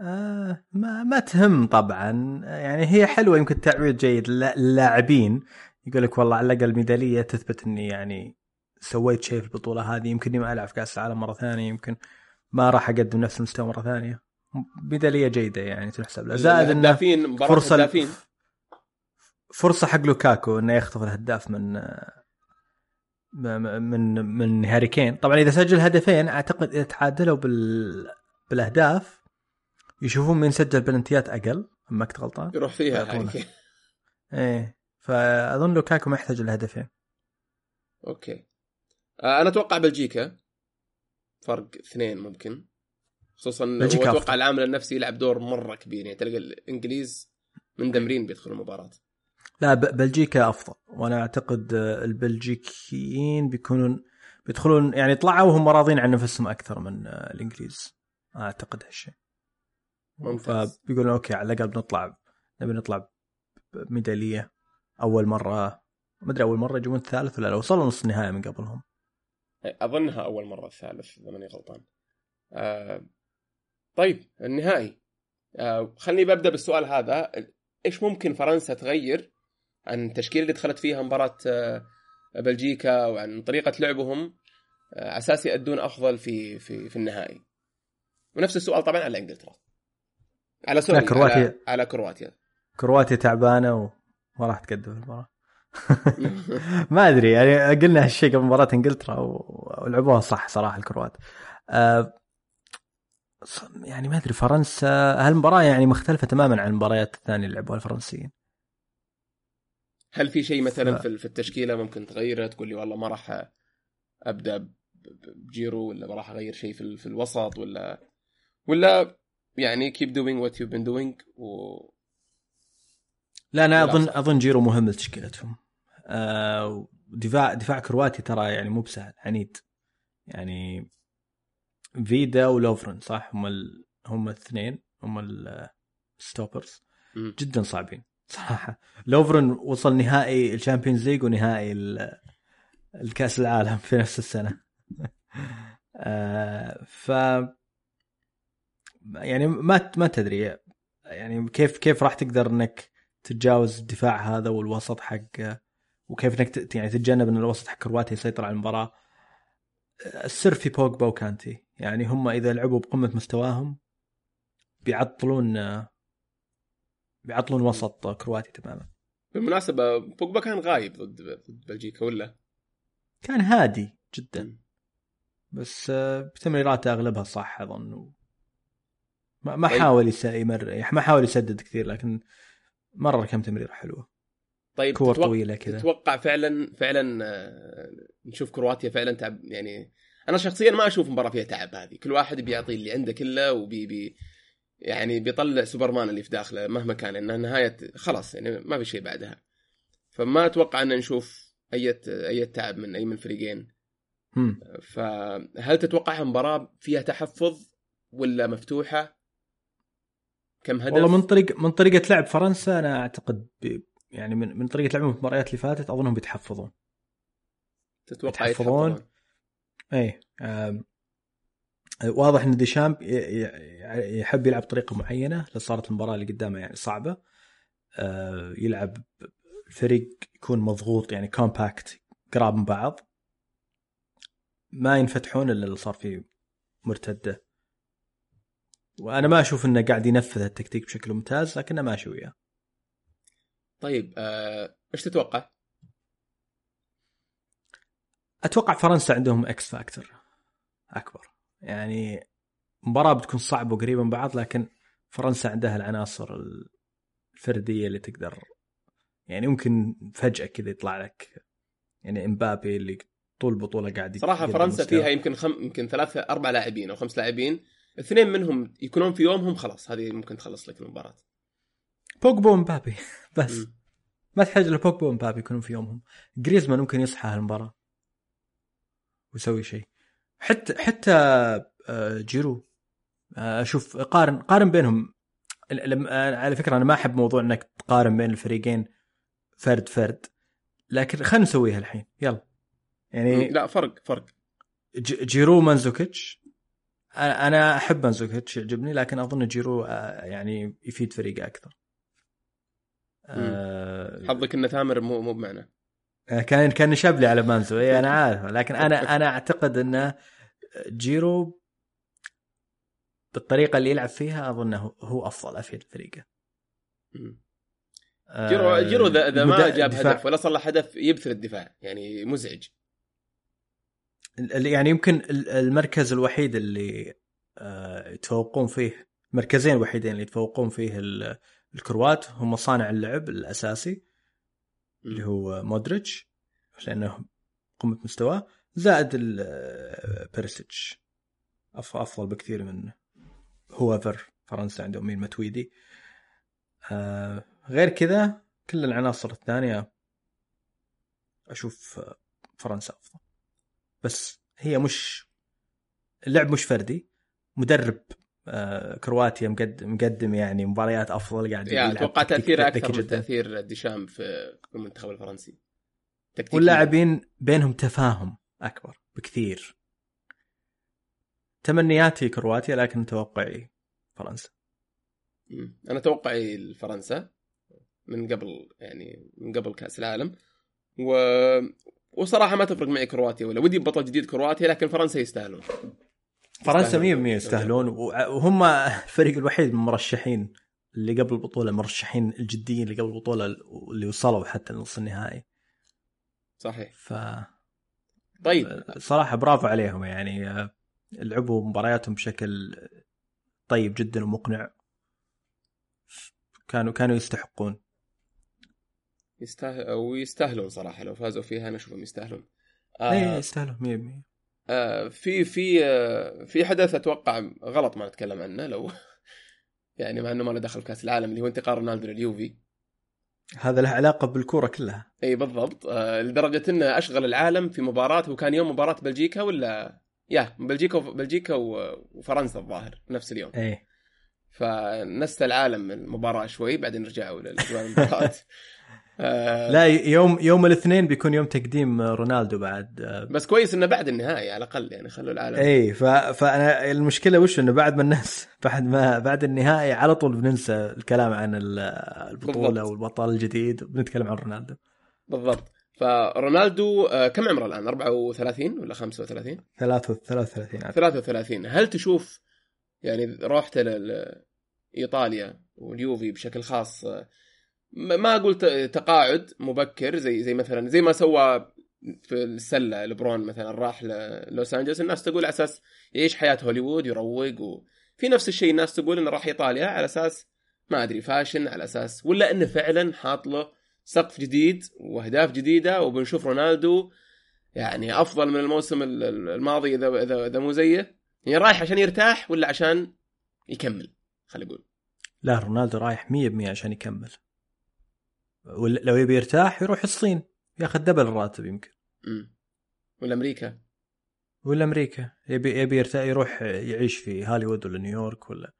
آه ما ما تهم طبعا. يعني هي حلوة يمكن تعويض جيد للاعبين. يقول لك والله على الأقل ميدالية تثبت إني يعني سويت شيء في البطولة هذه. يمكن ما ألعب في كأس العالم مرة ثانية يمكن ما راح أقدم نفس المستوى مرة ثانية. ميدالية جيدة يعني تحسب له زائد انه فرصة الهدافين. فرصة حق لوكاكو إنه يخطف الهداف من من من هاري كين. طبعا إذا سجل هدفين أعتقد إذا تعادلوا بال بالأهداف يشوفون مين سجل بلنتيات أقل ما كنت غلطان. يروح فيها إيه فأظن لوكاكو ما يحتاج الهدفين okay. آه، أنا أتوقع بلجيكا. فرق اثنين ممكن. خصوصا بلجيكا أتوقع العامل النفسي يلعب دور مرة كبير. يعني تلقى الإنجليز مندمرين بيدخلوا المباراة. لا بلجيكا أفضل. وأنا أعتقد البلجيكيين بيكونون بيدخلون يعني طلعوا وهم راضين عن نفسهم أكثر من الإنجليز. أعتقد هالشيء. ممتاز. فبيقولون okay على الأقل بنطلع نبي نطلع بميداليه أول مرة. ما أدري أول مرة يجون الثالث ولا لا وصلوا نص النهائي من قبلهم. أظنها أول مرة الثالث إذا ماني غلطان. آه طيب النهائي. آه خليني ببدأ بالسؤال هذا. إيش ممكن فرنسا تغير عن التشكيله اللي دخلت فيها مباراة آه بلجيكا وعن طريقة لعبهم آه أساس يأدون أفضل في في في النهائي. ونفس السؤال طبعا على إنجلترا. على سوري كرواتيا. على, على كرواتيا. كرواتيا تعبانة وما راح تقدم المباراة. ما أدري يعني قلنا هالشيء قبل مباراة إنجلترا ولعبوها صح صراحة الكروات. أه يعني ما أدري فرنسا هالمباراة يعني مختلفة تماما عن المباريات الثانية اللي لعبوها الفرنسيين. هل في شيء مثلا ف... في التشكيلة ممكن تغيره؟ تقول لي والله ما راح أبدأ بجيرو ولا ما راح أغير شيء في, في الوسط ولا ولا يعني keep doing what you've been doing و لا أنا أظن أظن جيرو مهم لتشكيلتهم. آه دفاع دفاع كرواتي ترى يعني مو بسهل عنيد. يعني فيدا ولوفرن صح؟ هم ال... هم الاثنين هم ال stoppers جدا صعبين. صراحة. لوفرن وصل نهائي ال Champions League ونهائي الكأس العالم في نفس السنة. آه ف يعني ما ما تدري. يعني كيف كيف راح تقدر إنك تتجاوز الدفاع هذا والوسط حق وكيف إنك يعني تتجنب إن الوسط حق كرواتيا يسيطر على المباراة. السر في بوجبا وكانتي. يعني هم إذا لعبوا بقمة مستواهم بيعطلون بيعطلون وسط كرواتي تماما. بالمناسبة بوجبا كان غايب ضد ضد بلجيكا ولا؟ كان هادي جدا. بس بتمريراته أغلبها صح أظن ما طيب. حاول يمر ما حاول يسدد كثير لكن مرة كم تمريرة حلوة. طيب كور تتوقع طويلة كذا. تتوقع فعلا فعلا آه، نشوف كرواتيا فعلا تعب يعني أنا شخصيا ما أشوف مباراة فيها تعب هذه. كل واحد بيعطي اللي عنده كله وبي بي يعني بيطلع سوبرمان اللي في داخله مهما كان إنها نهاية خلاص يعني ما في شيء بعدها. فما أتوقع ان نشوف أي أي تعب من أي من الفريقين. فهل تتوقعها مباراه فيها تحفظ ولا مفتوحة؟ كم هدف؟ والله من طريق من طريقة لعب فرنسا أنا أعتقد يعني من من طريقة لعبهم في المباريات اللي فاتت أظنهم بيتحفظون. تتوقع يتحفظون؟ اي واضح إن ديشامب يحب يلعب بطريقة معينة لصارت المباراة اللي قدامه يعني صعبة أه يلعب الفريق يكون مضغوط يعني compact قراب من بعض. ما ينفتحون إلا اللي صار فيه مرتدة. وأنا ما أشوف إنه قاعد ينفذ التكتيك بشكل ممتاز لكنه ماشي وياه طيب آه، إيش تتوقع؟ أتوقع فرنسا عندهم X factor أكبر. يعني مباراة بتكون صعبة وقريبة من بعض لكن فرنسا عندها العناصر الفردية اللي تقدر. يعني ممكن فجأة كذا يطلع لك يعني إمبابي اللي طول البطوله قاعد صراحة فرنسا فيها يمكن خم... يمكن ثلاثة أربع لاعبين أو خمس لاعبين اثنين منهم يكونون في يومهم خلاص هذه ممكن تخلص لك المباراة. بوجبا ومبابي. بس م. ما تحتاج لبوجبا ومبابي يكونون في يومهم. جريزمان ممكن يصحى هالمباراة ويسوي شيء. حتى حتى آه، جيرو آه، أشوف قارن قارن بينهم. على فكرة أنا ما أحب موضوع إنك تقارن بين الفريقين فرد فرد. لكن خلينا نسويها الحين. يلا. يعني لا فرق فرق. جيرو مانزوكيتش أنا أحب مانزوكيتش يعجبني لكن أظن جيرو آه، يعني يفيد فريقه أكثر. أه حظك ان ثامر مو مو بمعنى. آه، كان كان شاب على مانزو. اي أنا عارف. لكن أنا أنا أعتقد إنه جيرو بالطريقة اللي يلعب فيها اظنه هو أفضل افيد فريقه جيرو جيرو اذا ما جاب دفاع. هدف ولا صلح هدف يبثر الدفاع يعني مزعج. يعني يمكن المركز الوحيد اللي آه، يتفوقون فيه المركزين الوحيدين اللي يتفوقون فيه الكروات هم صانع اللعب الأساسي اللي هو مودريتش لأنه قمة مستواه. زائد آه، بيرسيتش أفضل بكثير من هوفر فرنسا عندهم مين متويدي. آه غير كذا كل العناصر الثانية أشوف فرنسا أفضل. بس هي مش اللعب مش فردي. مدرب آه كرواتيا مقدم مقدم يعني مباريات أفضل قاعد يعني أتوقع تأثيره أكثر من تأثير ديشام في المنتخب الفرنسي. واللاعبين بينهم تفاهم. أكبر بكثير. تمنياتي كرواتيا لكن توقعي فرنسا. أنا توقعي فرنسا من قبل يعني من قبل كأس العالم. و وصراحة ما تفرق معي كرواتيا ولا. ودي بطل جديد كرواتيا لكن فرنسا يستاهلون. فرنسا 100% يستاهلون. وهم الفريق الوحيد من المرشحين اللي قبل البطولة مرشحين الجديين اللي قبل البطولة اللي وصلوا حتى لنص النهائي. صحيح. ف طيب. صراحة برافو عليهم يعني لعبوا مبارياتهم بشكل طيب جدا ومقنع. كانوا كانوا يستحقون. يستاهل ويستاهلون صراحة لو فازوا فيها أنا أشوفهم يستاهلون. آه اي يستاهلون 100% آه في في آه في حدث أتوقع غلط ما نتكلم عنه لو يعني مع إنه ما له دخل في كأس العالم اللي هو انتقال رونالدو لليوفي. هذا له علاقة بالكورة كلها. إي بالضبط. آه لدرجة انه أشغل العالم في مباراة وكان يوم مباراة بلجيكا ولا؟ يا بلجيكا بلجيكا وفرنسا الظاهر نفس اليوم. إيه فنسى العالم المباراة شوي بعدين رجعوا لاجواء المباراة. آه لا يوم يوم الاثنين بيكون يوم تقديم رونالدو بعد بس كويس إنه بعد النهائي على الأقل يعني خلوا العالم. إي. فانا المشكلة وش إنه بعد ما الناس بعد ما بعد النهائي على طول بننسى الكلام عن البطولة بالضبط. والبطل الجديد وبنتكلم عن رونالدو. بالضبط. فرونالدو آه، كم عمره الآن؟ 34 ولا 35 33 33 هل تشوف يعني رحت لايطاليا واليوفي بشكل خاص آه، ما أقول تقاعد مبكر زي زي مثلا زي ما سوى في السلة لبرون مثلا راح للوس أنجلوس الناس تقول على أساس يعيش حياة هوليوود يروق وفي نفس الشيء الناس تقول إنه راح إيطاليا على أساس ما أدري فاشن على أساس ولا إنه فعلا حاط له سقف جديد وأهداف جديدة وبنشوف رونالدو يعني أفضل من الموسم الماضي اذا اذا إذا مو زيه. يعني رايح عشان يرتاح ولا عشان يكمل؟ خلينا نقول لا رونالدو رايح 100% عشان يكمل. لو يبي يرتاح يروح الصين ياخذ double الراتب يمكن. امم ولا أمريكا؟ ولا أمريكا يبي يبي يرتاح يروح يعيش في هوليوود ولا نيويورك ولا.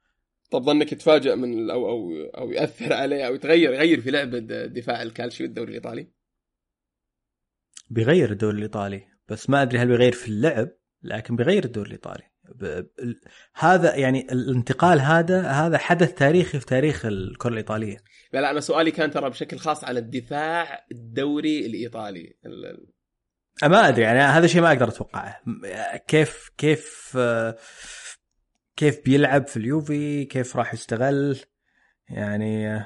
طب ظنك يتفاجئ من أو أو أو يأثر عليه أو يتغير يغير في لعبة دفاع الكالشيو الدوري الإيطالي؟ بيغير الدوري الإيطالي بس ما أدري هل بيغير في اللعب لكن بيغير الدوري الإيطالي. هذا يعني الانتقال هذا هذا حدث تاريخي في تاريخ الكرة الإيطالية. لا لا أنا سؤالي كان ترى بشكل خاص على الدفاع الدوري الإيطالي. ما أدري يعني هذا شيء ما أقدر أتوقعه. كيف كيف كيف بيلعب في اليوفي؟ كيف راح يستغل؟ يعني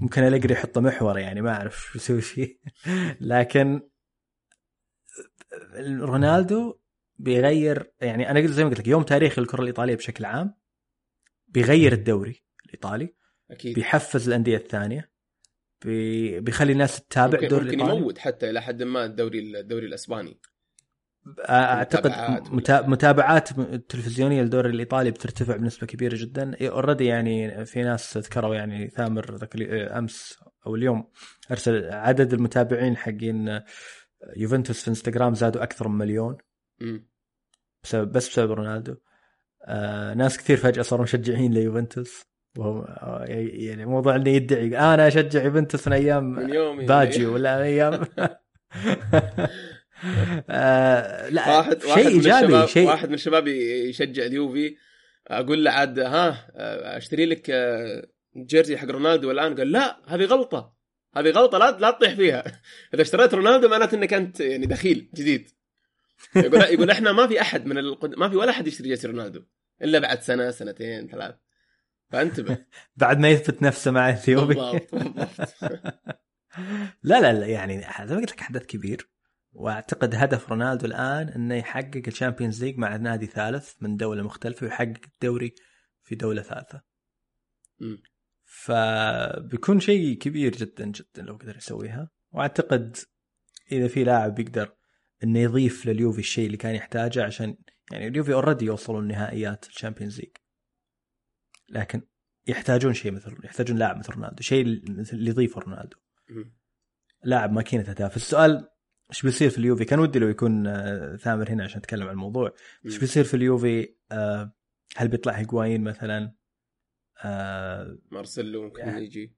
ممكن الجري يحطه محور يعني ما أعرف شو يسوي فيه. لكن رونالدو بيغير يعني أنا قلت زي ما قلت لك يوم تاريخ الكرة الإيطالية بشكل عام بيغير الدوري الإيطالي أكيد. بيحفز الأندية الثانية بي... بيخلي الناس تتابع الدوري ممكن الإيطالي. يموت حتى إلى حد ما الدوري الدوري الأسباني. أعتقد متابعات متا... متابعات التلفزيونية للدوري الإيطالي بترتفع بنسبة كبيرة جدا. already يعني في ناس ذكروا يعني ثامر ذاك ال- أمس أو اليوم أرسل عدد المتابعين حقين يوفنتوس في إنستغرام زادوا أكثر من مليون. بسبب بس بسبب رونالدو. آه ناس كثير فجأة صاروا مشجعين ليوفنتوس. وهو آه، يعني موضوع انه يدعي أنا أشجع يوفنتوس من أيام من يوم باجي ولا أيام. آه لا واحد شيء من إيجابي الشباب شيء واحد من الشباب يشجع اليوفي. أقول له عاد ها أشتري لك آه، جيرزي حق رونالدو الآن. قال لا هذه غلطة. هذه غلطة لا لا تطيح فيها. إذا اشتريت رونالدو معناته إنك أنت يعني دخيل جديد. يقول يقول إحنا ما في أحد من القد... ما في ولا أحد يشتري جيرسي رونالدو إلا بعد سنة سنتين ثلاث. فانتبه. بعد ما يثبت نفسه مع اليوفي بالضبط بالضبط. لا لا لا يعني زي ما قلت لك حدث كبير. وأعتقد هدف رونالدو الآن إنه يحقق الشامبيونز ليج مع نادي ثالث من دولة مختلفة ويحقق الدوري في دولة ثالثة. مم. فبيكون شيء كبير جدا جدا لو قدر يسويها. وأعتقد إذا في لاعب يقدر إنه يضيف لليوفي الشيء اللي كان يحتاجه عشان يعني اليوفي already يوصلوا النهائيات الشامبيونز ليج. لكن يحتاجون شيء مثل يحتاجون لاعب مثل رونالدو شيء اللي يضيفه رونالدو. لاعب ماكينه أهداف. السؤال إيش بيصير في اليوفي؟ كان ودي لو يكون آه، ثامر هنا عشان نتكلم عن الموضوع. إيش. بيصير في اليوفي آه، هل بيطلع هيجوايين مثلا؟ آه، مارسيلو ممكن يعني يجي.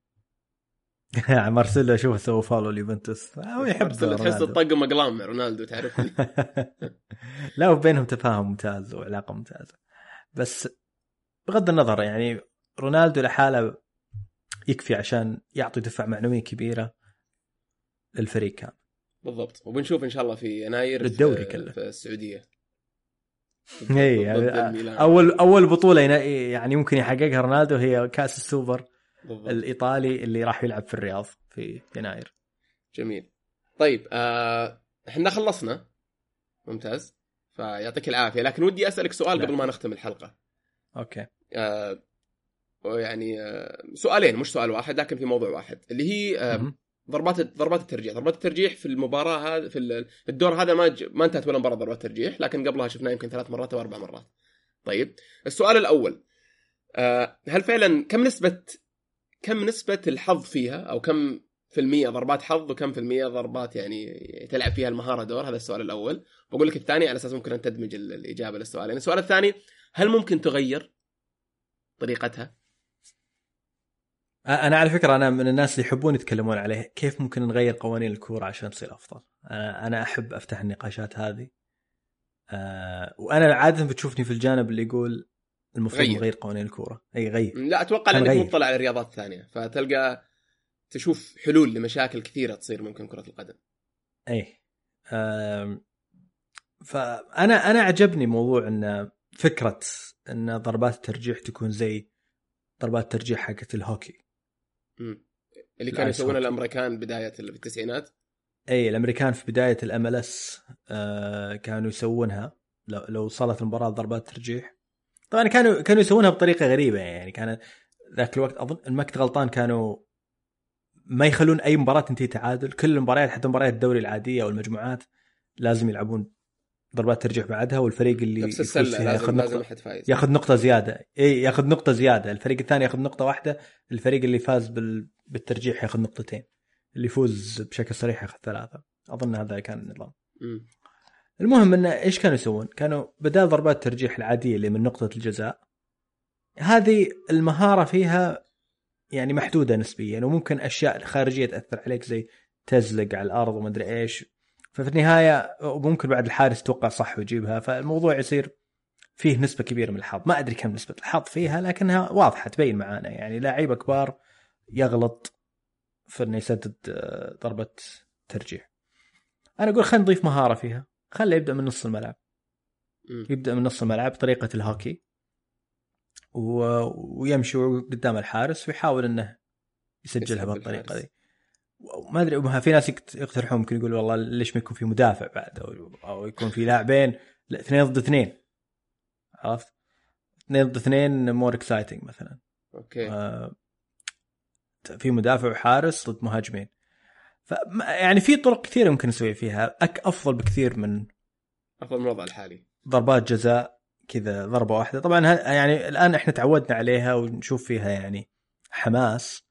مارسيلو اشوفه سوى فولو اليوفنتوس هو يحب تحس. الطقم أقلام رونالدو تعرف لا وبينهم تفاهم ممتاز وعلاقة ممتازة. بس بغض النظر يعني رونالدو لحاله يكفي عشان يعطي دفع معنوي كبيرة للفريق كامل. بالضبط. وبنشوف إن شاء الله في يناير للدوري في, كله. في السعودية. اي يعني. أول أول بطولة يعني ممكن يحققها رونالدو هي كأس السوبر. بالضبط. الإيطالي اللي راح يلعب في الرياض في يناير. جميل. طيب آه، إحنا خلصنا. ممتاز. فيعطيك العافية. لكن ودي أسألك سؤال لا. قبل ما نختم الحلقة. أوكي. آه، يعني آه، سؤالين مش سؤال واحد لكن في موضوع واحد. اللي هي آه،. ضربات ضربات الترجيح. ضربات الترجيح في المباراة هذا في ال- الدور هذا ما ج- ما انتهت ولا مباراة ضربات ترجيح لكن قبلها شفناه يمكن ثلاث مرات أو أربع مرات. طيب السؤال الأول آه، هل فعلا كم نسبة كم نسبة الحظ فيها؟ أو كم في المية ضربات حظ وكم في المية ضربات يعني تلعب فيها المهارة دور؟ هذا السؤال الأول. بقول لك الثاني على أساس ممكن أن تدمج ال- الإجابة للسؤالين. السؤال الثاني هل ممكن تغير طريقتها؟ أنا على فكرة أنا من الناس اللي يحبون يتكلمون عليه. كيف ممكن نغير قوانين الكورة عشان تصير أفضل؟ أنا أنا أحب أفتح النقاشات هذه. وأنا عادة بتشوفني في الجانب اللي يقول المفروض غير. نغير قوانين الكورة أي غير لا أتوقع لأنك هنغير. مطلع على الرياضات الثانية فتلقى تشوف حلول لمشاكل كثيرة تصير ممكن كرة القدم اي آم، فأنا أنا عجبني موضوع إن فكرة إن ضربات الترجيح تكون زي ضربات الترجيح حقت الهوكي مم. اللي كانوا يسوونها هوكي. الأمريكان بداية ال- في التسعينات اي الأمريكان في بداية ال MLS كانوا يسوونها لو لو وصلت المباراة ضربات ترجيح طبعا كانوا كانوا يسوونها بطريقة غريبة يعني. كان ذاك الوقت أظن كنت غلطان كانوا ما يخلون أي مباراة تنتهي تعادل. كل المباريات حتى مباريات الدوري العادية والمجموعات لازم يلعبون ضربات ترجيح بعدها والفريق اللي نفس ياخذ لازم لازم نقطة فايز. ياخذ نقطة زيادة. إي ياخذ نقطة زيادة. الفريق الثاني ياخذ نقطة واحدة الفريق اللي فاز بال... بالترجيح ياخذ نقطتين. اللي يفوز بشكل صريح ياخذ ثلاثة. أظن هذا كان النظام. المهم انه إيش كانوا يسوون؟ كانوا بدال ضربات الترجيح العادية اللي من نقطة الجزاء هذه المهارة فيها يعني محدودة نسبيا وممكن أشياء خارجية تأثر عليك زي تزلق على الأرض وما أدري إيش. ففي النهاية ممكن بعد الحارس توقع صح ويجيبها فالموضوع يصير فيه نسبة كبيرة من الحظ. ما أدري كم نسبة الحظ فيها لكنها واضحة تبين معانا. يعني لعيبه كبار يغلط في إنه يسدد آه، ضربة ترجيح. أنا أقول خلينا نضيف مهارة فيها. خليه يبدأ من نص الملعب. مم. يبدأ من نص الملعب بطريقه الهوكي. و... ويمشي قدام الحارس ويحاول إنه يسجلها بالطريقة. دي ما أدري في ناس يقت- يقترحون ممكن يقول والله ليش ما يكون في مدافع بعد؟ أو, أو يكون في لاعبين. لا اثنين ضد اثنين. عرفت؟ اثنين ضد اثنين more exciting مثلا. okay. آه، في مدافع وحارس ضد مهاجمين. ف يعني في طرق كثيرة ممكن نسوي فيها. أك أفضل بكثير من أفضل من الوضع الحالي. ضربات جزاء كذا ضربة واحدة. طبعا يعني الآن إحنا تعودنا عليها ونشوف فيها يعني حماس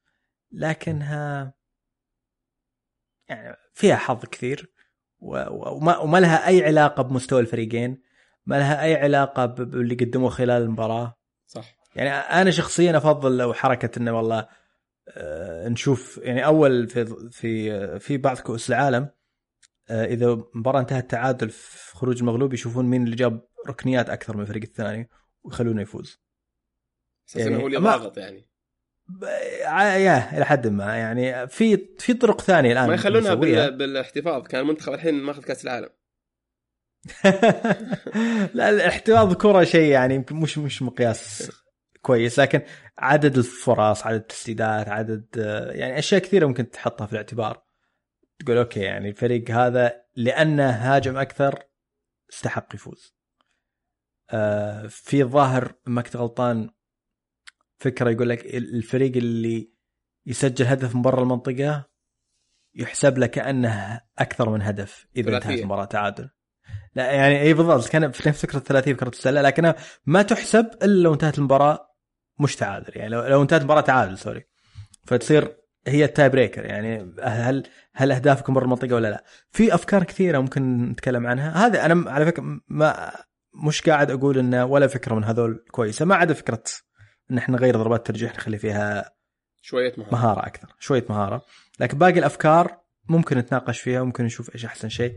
لكنها يعني فيها حظ كثير. وما, وما لها أي علاقة بمستوى الفريقين ما لها أي علاقة باللي قدموه خلال المباراة. صح. يعني أنا شخصيا أفضل لو حركة إنه والله نشوف يعني أول في في في بعض كؤوس العالم آه، إذا المباراه انتهت تعادل في خروج المغلوب يشوفون مين اللي جاب ركنيات أكثر من الفريق الثاني ويخلونه يفوز. أساس انه يعني هو اللي ضاغط يعني. يا إلى حد ما يعني في في طرق ثانية الآن ما يخلونها. بال... بالاحتفاظ كان المنتخب الحين ماخذ كأس العالم. لا الاحتفاظ بكره شيء يعني يمكن مش مش مقياس. كويس لكن عدد الفرص عدد التسديدات عدد آه، يعني أشياء كثيرة ممكن تحطها في الاعتبار. تقول أوكي يعني الفريق هذا لأنه هاجم أكثر استحق يفوز. آه، في الظاهر ما كنت غلطان فكرة يقول لك الفريق اللي يسجل هدف من برا المنطقة يحسب له كأنه أكثر من هدف إذا ثلاثية. انتهت المباراه تعادل. لا يعني إي بالضبط كان في نفس فكرة الثلاثيه في كرة السلة لكنها ما تحسب إلا لو انتهت المباراة مش تعادل يعني لو, لو انتهت المباراة تعادل sorry. فتصير هي ال tie breaker يعني هل هل اهدافكم برا المنطقة ولا لا؟ في أفكار كثيرة ممكن نتكلم عنها، هذا أنا على فكرة ما مش قاعد أقول إنه ولا فكرة من هذول كويسة، ما عدا فكرة إن إحنا نغير ضربات الترجيح نخلي فيها شوية مهارة. مهارة أكثر، شوية مهارة، لكن باقي الأفكار ممكن نتناقش فيها وممكن نشوف إيش أحسن شيء.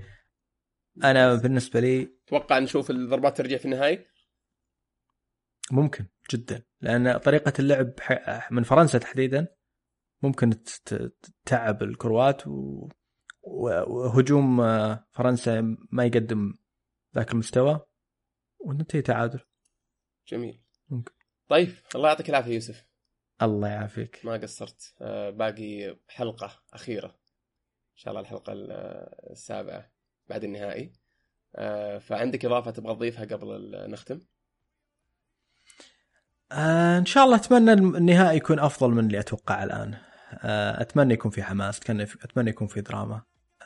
أنا بالنسبة لي أتوقع نشوف الضربات الترجيح في النهائي؟ ممكن. جدا. لأن طريقة اللعب من فرنسا تحديدا ممكن تتعب الكروات و... وهجوم آه، فرنسا ما يقدم ذاك المستوى. وننتهي تعادل. جميل. ممكن. طيب الله يعطيك العافية يوسف. الله يعافيك. ما قصرت. آه، باقي حلقة أخيرة. إن شاء الله الحلقة ال- السابعة بعد النهائي. آه، فعندك إضافة تبغى تضيفها قبل نختم؟ آه إن شاء الله أتمنى النهائي يكون أفضل من اللي أتوقع الآن. آه أتمنى يكون في حماس أتمنى يكون في دراما.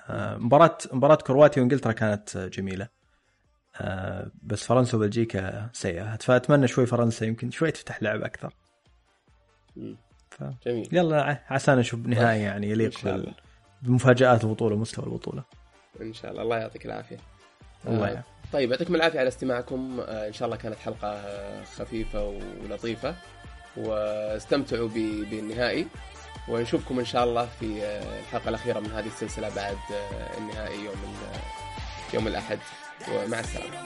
آه مباراة مباراة كرواتيا وإنجلترا كانت جميلة. آه بس فرنسا وبلجيكا سيئة. فأتمنى شوي فرنسا يمكن شوي تفتح لعب أكثر. ف... جميل. يلا ع- عسى نشوف نهائي يعني يليق بال- بمفاجآت البطولة ومستوى البطولة. إن شاء الله. الله يعطيك العافية. الله يعافيك. طيب يعطيكم العافية على استماعكم. آه، إن شاء الله كانت حلقة خفيفة ولطيفة. واستمتعوا بالنهائي. ونشوفكم إن شاء الله في آه، الحلقة الأخيرة من هذه السلسلة بعد آه، النهائي يوم يوم الأحد. ومع السلامة.